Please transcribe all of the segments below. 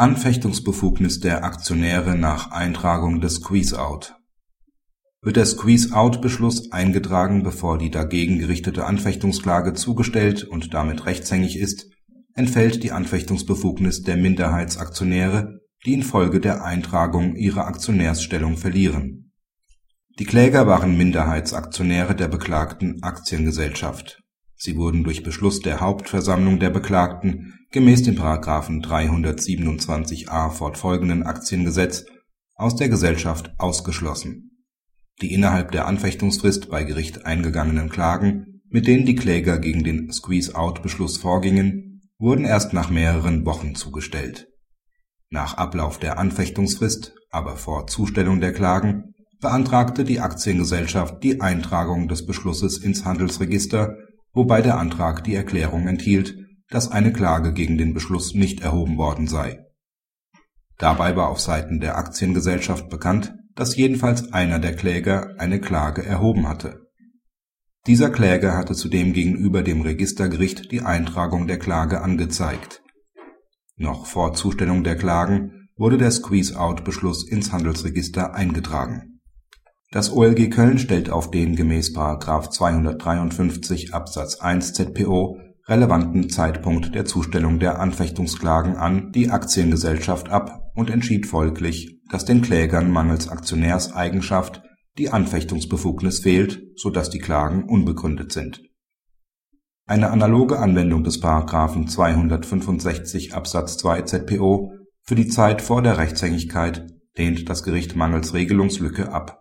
Anfechtungsbefugnis der Aktionäre nach Eintragung des Squeeze-Out Wird der Squeeze-Out-Beschluss eingetragen, bevor die dagegen gerichtete Anfechtungsklage zugestellt und damit rechtshängig ist, entfällt die Anfechtungsbefugnis der Minderheitsaktionäre, die infolge der Eintragung ihre Aktionärsstellung verlieren. Die Kläger waren Minderheitsaktionäre der beklagten Aktiengesellschaft Sie wurden durch Beschluss der Hauptversammlung der Beklagten gemäß dem § 327a fortfolgenden Aktiengesetz aus der Gesellschaft ausgeschlossen. Die innerhalb der Anfechtungsfrist bei Gericht eingegangenen Klagen, mit denen die Kläger gegen den Squeeze-Out-Beschluss vorgingen, wurden erst nach mehreren Wochen zugestellt. Nach Ablauf der Anfechtungsfrist, aber vor Zustellung der Klagen, beantragte die Aktiengesellschaft die Eintragung des Beschlusses ins Handelsregister wobei der Antrag die Erklärung enthielt, dass eine Klage gegen den Beschluss nicht erhoben worden sei. Dabei war auf Seiten der Aktiengesellschaft bekannt, dass jedenfalls einer der Kläger eine Klage erhoben hatte. Dieser Kläger hatte zudem gegenüber dem Registergericht die Eintragung der Klage angezeigt. Noch vor Zustellung der Klagen wurde der Squeeze-Out-Beschluss ins Handelsregister eingetragen das OLG Köln stellt auf den gemäß § 253 Absatz 1 ZPO relevanten Zeitpunkt der Zustellung der Anfechtungsklagen an die Aktiengesellschaft ab und entschied folglich, dass den Klägern mangels Aktionärseigenschaft die Anfechtungsbefugnis fehlt, so dass die Klagen unbegründet sind. Eine analoge Anwendung des § 265 Absatz 2 ZPO für die Zeit vor der Rechtshängigkeit lehnt das Gericht mangels Regelungslücke ab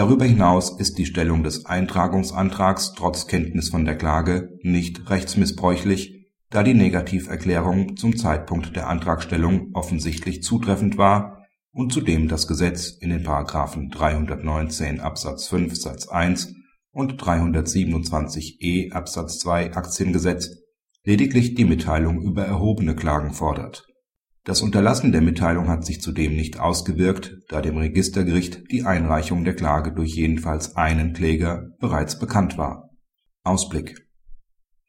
Darüber hinaus ist die Stellung des Eintragungsantrags trotz Kenntnis von der Klage nicht rechtsmissbräuchlich, da die Negativerklärung zum Zeitpunkt der Antragstellung offensichtlich zutreffend war und zudem das Gesetz in den § 319 Absatz 5 Satz 1 und 327e Absatz 2 Aktiengesetz lediglich die Mitteilung über erhobene Klagen fordert das Unterlassen der Mitteilung hat sich zudem nicht ausgewirkt, da dem Registergericht die Einreichung der Klage durch jedenfalls einen Kläger bereits bekannt war. Ausblick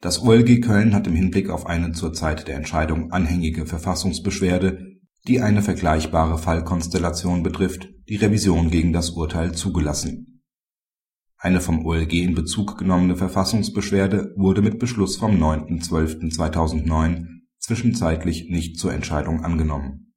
Das OLG Köln hat im Hinblick auf eine zur Zeit der Entscheidung anhängige Verfassungsbeschwerde, die eine vergleichbare Fallkonstellation betrifft, die Revision gegen das Urteil zugelassen. Eine vom OLG in Bezug genommene Verfassungsbeschwerde wurde mit Beschluss vom 9.12.2009 zwischenzeitlich nicht zur Entscheidung angenommen.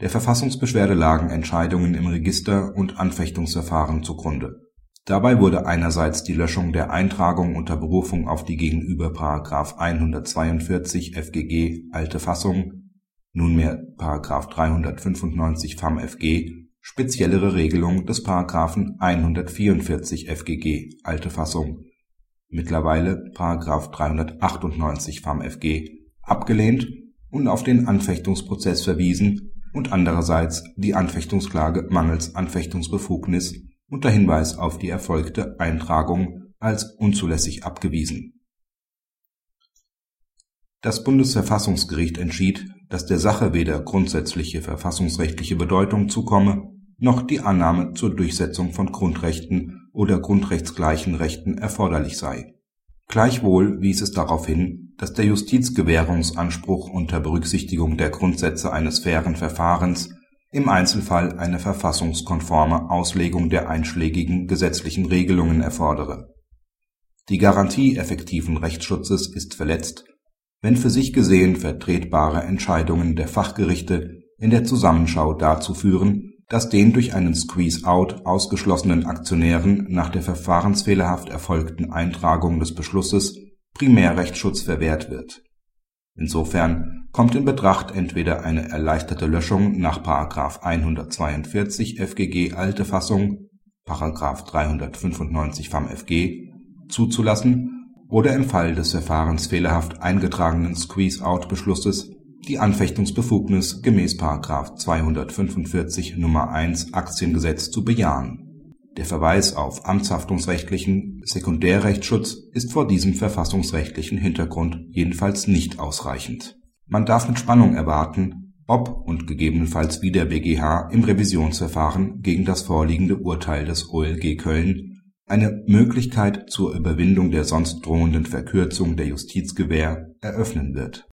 Der Verfassungsbeschwerde lagen Entscheidungen im Register und Anfechtungsverfahren zugrunde. Dabei wurde einerseits die Löschung der Eintragung unter Berufung auf die gegenüber § 142 FGG alte Fassung (nunmehr § 395 FamFG) speziellere Regelung des § 144 FGG alte Fassung (mittlerweile § 398 FamFG abgelehnt und auf den Anfechtungsprozess verwiesen und andererseits die Anfechtungsklage mangels Anfechtungsbefugnis unter Hinweis auf die erfolgte Eintragung als unzulässig abgewiesen. Das Bundesverfassungsgericht entschied, dass der Sache weder grundsätzliche verfassungsrechtliche Bedeutung zukomme, noch die Annahme zur Durchsetzung von Grundrechten oder grundrechtsgleichen Rechten erforderlich sei. Gleichwohl wies es darauf hin dass der Justizgewährungsanspruch unter Berücksichtigung der Grundsätze eines fairen Verfahrens im Einzelfall eine verfassungskonforme Auslegung der einschlägigen gesetzlichen Regelungen erfordere. Die Garantie effektiven Rechtsschutzes ist verletzt, wenn für sich gesehen vertretbare Entscheidungen der Fachgerichte in der Zusammenschau dazu führen, dass den durch einen Squeeze-out ausgeschlossenen Aktionären nach der verfahrensfehlerhaft erfolgten Eintragung des Beschlusses Primärrechtsschutz verwehrt wird. Insofern kommt in Betracht entweder eine erleichterte Löschung nach § 142 FGG alte Fassung § 395 FamFG zuzulassen oder im Fall des verfahrensfehlerhaft eingetragenen Squeeze-out-Beschlusses die Anfechtungsbefugnis gemäß § 245 Nr. 1 Aktiengesetz zu bejahen der Verweis auf amtshaftungsrechtlichen Sekundärrechtsschutz ist vor diesem verfassungsrechtlichen Hintergrund jedenfalls nicht ausreichend. Man darf mit Spannung erwarten, ob und gegebenenfalls wie der BGH im Revisionsverfahren gegen das vorliegende Urteil des OLG Köln eine Möglichkeit zur Überwindung der sonst drohenden Verkürzung der Justizgewähr eröffnen wird